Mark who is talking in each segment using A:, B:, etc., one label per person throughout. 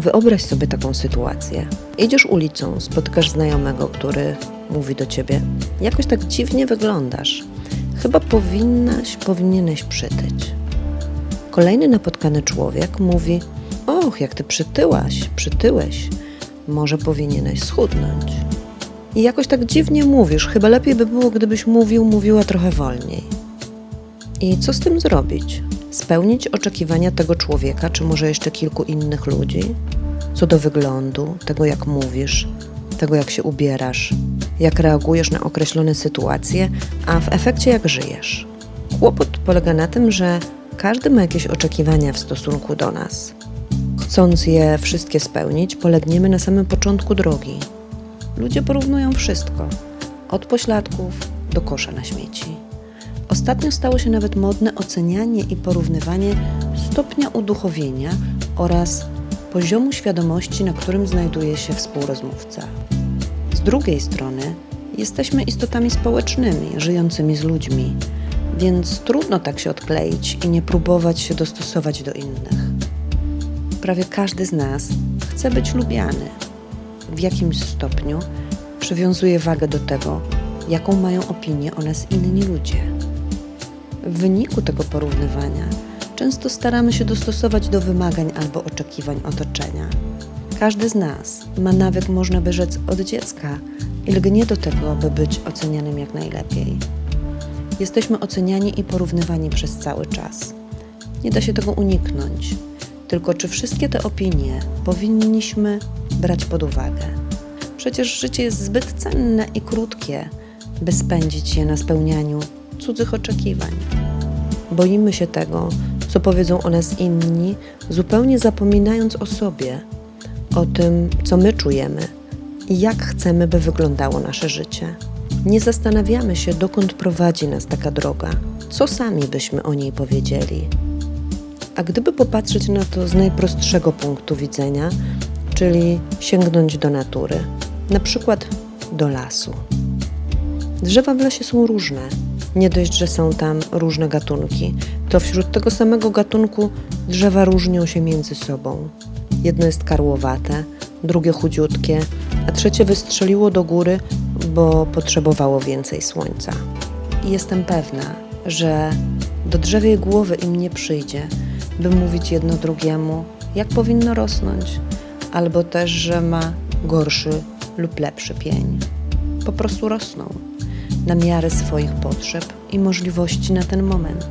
A: Wyobraź sobie taką sytuację. Idziesz ulicą, spotkasz znajomego, który mówi do ciebie: Jakoś tak dziwnie wyglądasz. Chyba powinnaś, powinieneś przytyć. Kolejny napotkany człowiek mówi: Och, jak ty przytyłaś, przytyłeś. Może powinieneś schudnąć. I jakoś tak dziwnie mówisz, chyba lepiej by było, gdybyś mówił, mówiła trochę wolniej. I co z tym zrobić? Spełnić oczekiwania tego człowieka, czy może jeszcze kilku innych ludzi? Co do wyglądu, tego jak mówisz, tego jak się ubierasz, jak reagujesz na określone sytuacje, a w efekcie jak żyjesz. Kłopot polega na tym, że każdy ma jakieś oczekiwania w stosunku do nas. Chcąc je wszystkie spełnić, polegniemy na samym początku drogi. Ludzie porównują wszystko, od pośladków do kosza na śmieci. Ostatnio stało się nawet modne ocenianie i porównywanie stopnia uduchowienia oraz poziomu świadomości, na którym znajduje się współrozmówca. Z drugiej strony, jesteśmy istotami społecznymi, żyjącymi z ludźmi, więc trudno tak się odkleić i nie próbować się dostosować do innych. Prawie każdy z nas chce być lubiany. W jakimś stopniu przywiązuje wagę do tego, jaką mają opinię o nas inni ludzie. W wyniku tego porównywania często staramy się dostosować do wymagań albo oczekiwań otoczenia. Każdy z nas ma nawyk, można by rzec, od dziecka i lgnie do tego, by być ocenianym jak najlepiej. Jesteśmy oceniani i porównywani przez cały czas. Nie da się tego uniknąć. Tylko czy wszystkie te opinie powinniśmy brać pod uwagę? Przecież życie jest zbyt cenne i krótkie, by spędzić je na spełnianiu cudzych oczekiwań. Boimy się tego, powiedzą o nas inni, zupełnie zapominając o sobie, o tym, co my czujemy i jak chcemy, by wyglądało nasze życie. Nie zastanawiamy się, dokąd prowadzi nas taka droga, co sami byśmy o niej powiedzieli. A gdyby popatrzeć na to z najprostszego punktu widzenia, czyli sięgnąć do natury, na przykład do lasu. Drzewa w lesie są różne. Nie dość, że są tam różne gatunki, to wśród tego samego gatunku drzewa różnią się między sobą. Jedno jest karłowate, drugie chudziutkie, a trzecie wystrzeliło do góry, bo potrzebowało więcej słońca. I jestem pewna, że do drzewiej głowy im nie przyjdzie, by mówić jedno drugiemu, jak powinno rosnąć, albo też, że ma gorszy lub lepszy pień. Po prostu rosną na miarę swoich potrzeb i możliwości na ten moment.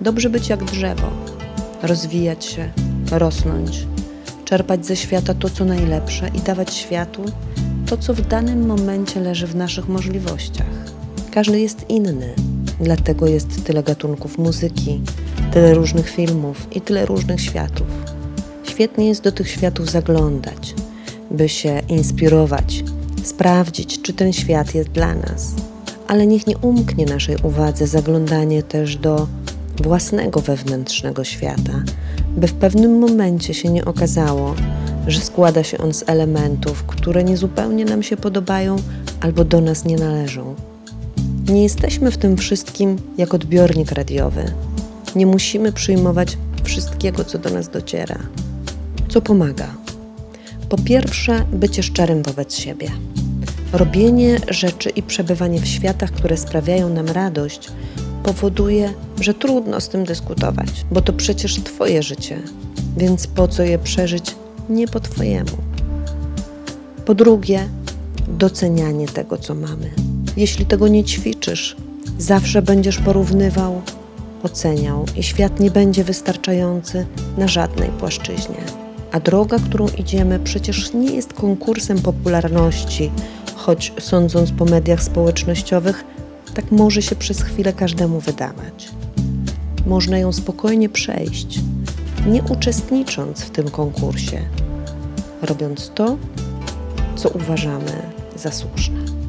A: Dobrze być jak drzewo, rozwijać się, rosnąć, czerpać ze świata to, co najlepsze i dawać światu to, co w danym momencie leży w naszych możliwościach. Każdy jest inny, dlatego jest tyle gatunków muzyki, tyle różnych filmów i tyle różnych światów. Świetnie jest do tych światów zaglądać, by się inspirować, sprawdzić, czy ten świat jest dla nas. Ale niech nie umknie naszej uwadze zaglądanie też do własnego wewnętrznego świata, by w pewnym momencie się nie okazało, że składa się on z elementów, które niezupełnie nam się podobają albo do nas nie należą. Nie jesteśmy w tym wszystkim jak odbiornik radiowy. Nie musimy przyjmować wszystkiego, co do nas dociera. Co pomaga? Po pierwsze, bycie szczerym wobec siebie. Robienie rzeczy i przebywanie w światach, które sprawiają nam radość, powoduje, że trudno z tym dyskutować, bo to przecież Twoje życie, więc po co je przeżyć nie po Twojemu? Po drugie, docenianie tego, co mamy. Jeśli tego nie ćwiczysz, zawsze będziesz porównywał, oceniał i świat nie będzie wystarczający na żadnej płaszczyźnie. A droga, którą idziemy, przecież nie jest konkursem popularności, choć sądząc po mediach społecznościowych, tak może się przez chwilę każdemu wydawać. Można ją spokojnie przejść, nie uczestnicząc w tym konkursie, robiąc to, co uważamy za słuszne.